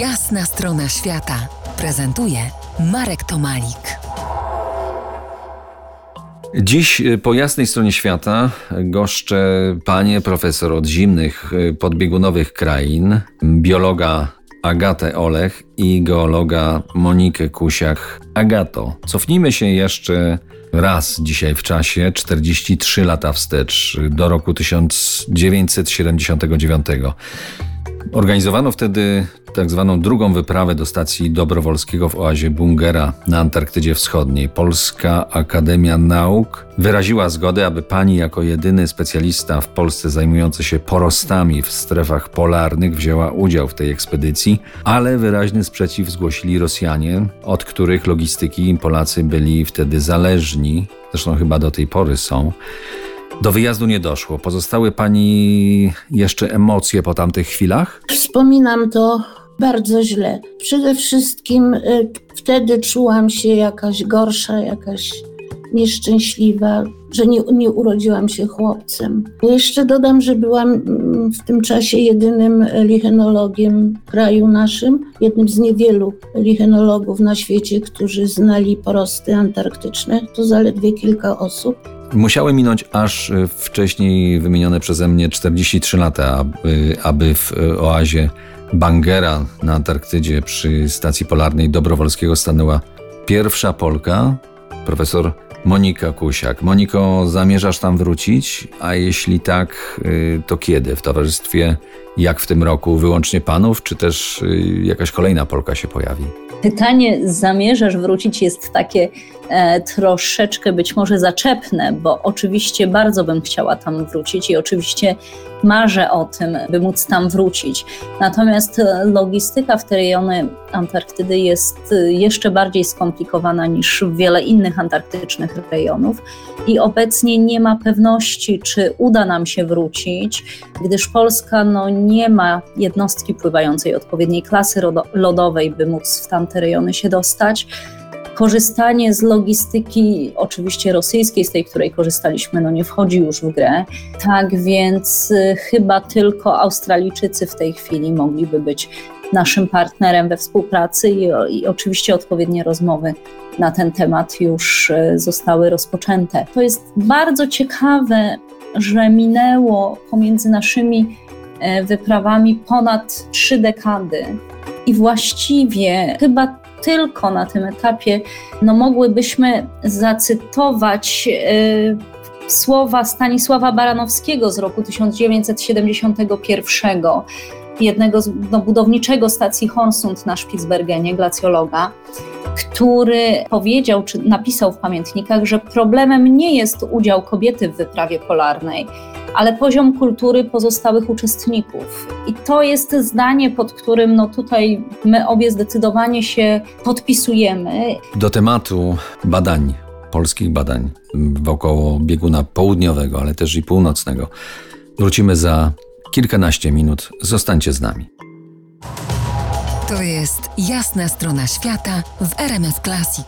Jasna strona świata prezentuje Marek Tomalik. Dziś y, po jasnej stronie świata goszczę panie profesor od zimnych y, podbiegunowych krain, biologa Agatę Olech i geologa Monikę Kusiak. Agato, cofnijmy się jeszcze raz dzisiaj w czasie, 43 lata wstecz, do roku 1979. Organizowano wtedy tak zwaną drugą wyprawę do stacji Dobrowolskiego w oazie Bungera na Antarktydzie Wschodniej. Polska Akademia Nauk wyraziła zgodę, aby pani jako jedyny specjalista w Polsce zajmujący się porostami w strefach polarnych wzięła udział w tej ekspedycji, ale wyraźny sprzeciw zgłosili Rosjanie, od których logistyki Polacy byli wtedy zależni, zresztą chyba do tej pory są. Do wyjazdu nie doszło. Pozostały pani jeszcze emocje po tamtych chwilach? Wspominam to bardzo źle. Przede wszystkim y, wtedy czułam się jakaś gorsza, jakaś nieszczęśliwa, że nie, nie urodziłam się chłopcem. Jeszcze dodam, że byłam mm, w tym czasie jedynym lichenologiem w kraju naszym, jednym z niewielu lichenologów na świecie, którzy znali porosty antarktyczne. To zaledwie kilka osób. Musiały minąć aż y, wcześniej wymienione przeze mnie 43 lata, aby, aby w y, oazie Bangera na Antarktydzie przy stacji polarnej Dobrowolskiego stanęła pierwsza Polka, profesor Monika Kusiak. Moniko, zamierzasz tam wrócić? A jeśli tak, to kiedy? W towarzystwie, jak w tym roku, wyłącznie panów, czy też jakaś kolejna Polka się pojawi? Pytanie, zamierzasz wrócić, jest takie e, troszeczkę być może zaczepne, bo oczywiście bardzo bym chciała tam wrócić i oczywiście marzę o tym, by móc tam wrócić. Natomiast e, logistyka w te rejony Antarktydy jest e, jeszcze bardziej skomplikowana niż wiele innych antarktycznych rejonów i obecnie nie ma pewności, czy uda nam się wrócić, gdyż Polska no, nie ma jednostki pływającej odpowiedniej klasy lodowej, by móc w tamte rejony się dostać korzystanie z logistyki, oczywiście rosyjskiej, z tej, której korzystaliśmy, no nie wchodzi już w grę. Tak więc y, chyba tylko Australijczycy w tej chwili mogliby być naszym partnerem we współpracy i, i oczywiście odpowiednie rozmowy na ten temat już y, zostały rozpoczęte. To jest bardzo ciekawe, że minęło pomiędzy naszymi wyprawami ponad trzy dekady. I właściwie chyba tylko na tym etapie no, mogłybyśmy zacytować yy, słowa Stanisława Baranowskiego z roku 1971, jednego z no, budowniczego stacji Hornsund na Spitsbergenie, glacjologa, który powiedział, czy napisał w pamiętnikach, że problemem nie jest udział kobiety w wyprawie polarnej, ale poziom kultury pozostałych uczestników. I to jest zdanie, pod którym no tutaj my obie zdecydowanie się podpisujemy. Do tematu badań, polskich badań wokoło bieguna południowego, ale też i północnego. Wrócimy za kilkanaście minut. Zostańcie z nami. To jest jasna strona świata w RMS Classic.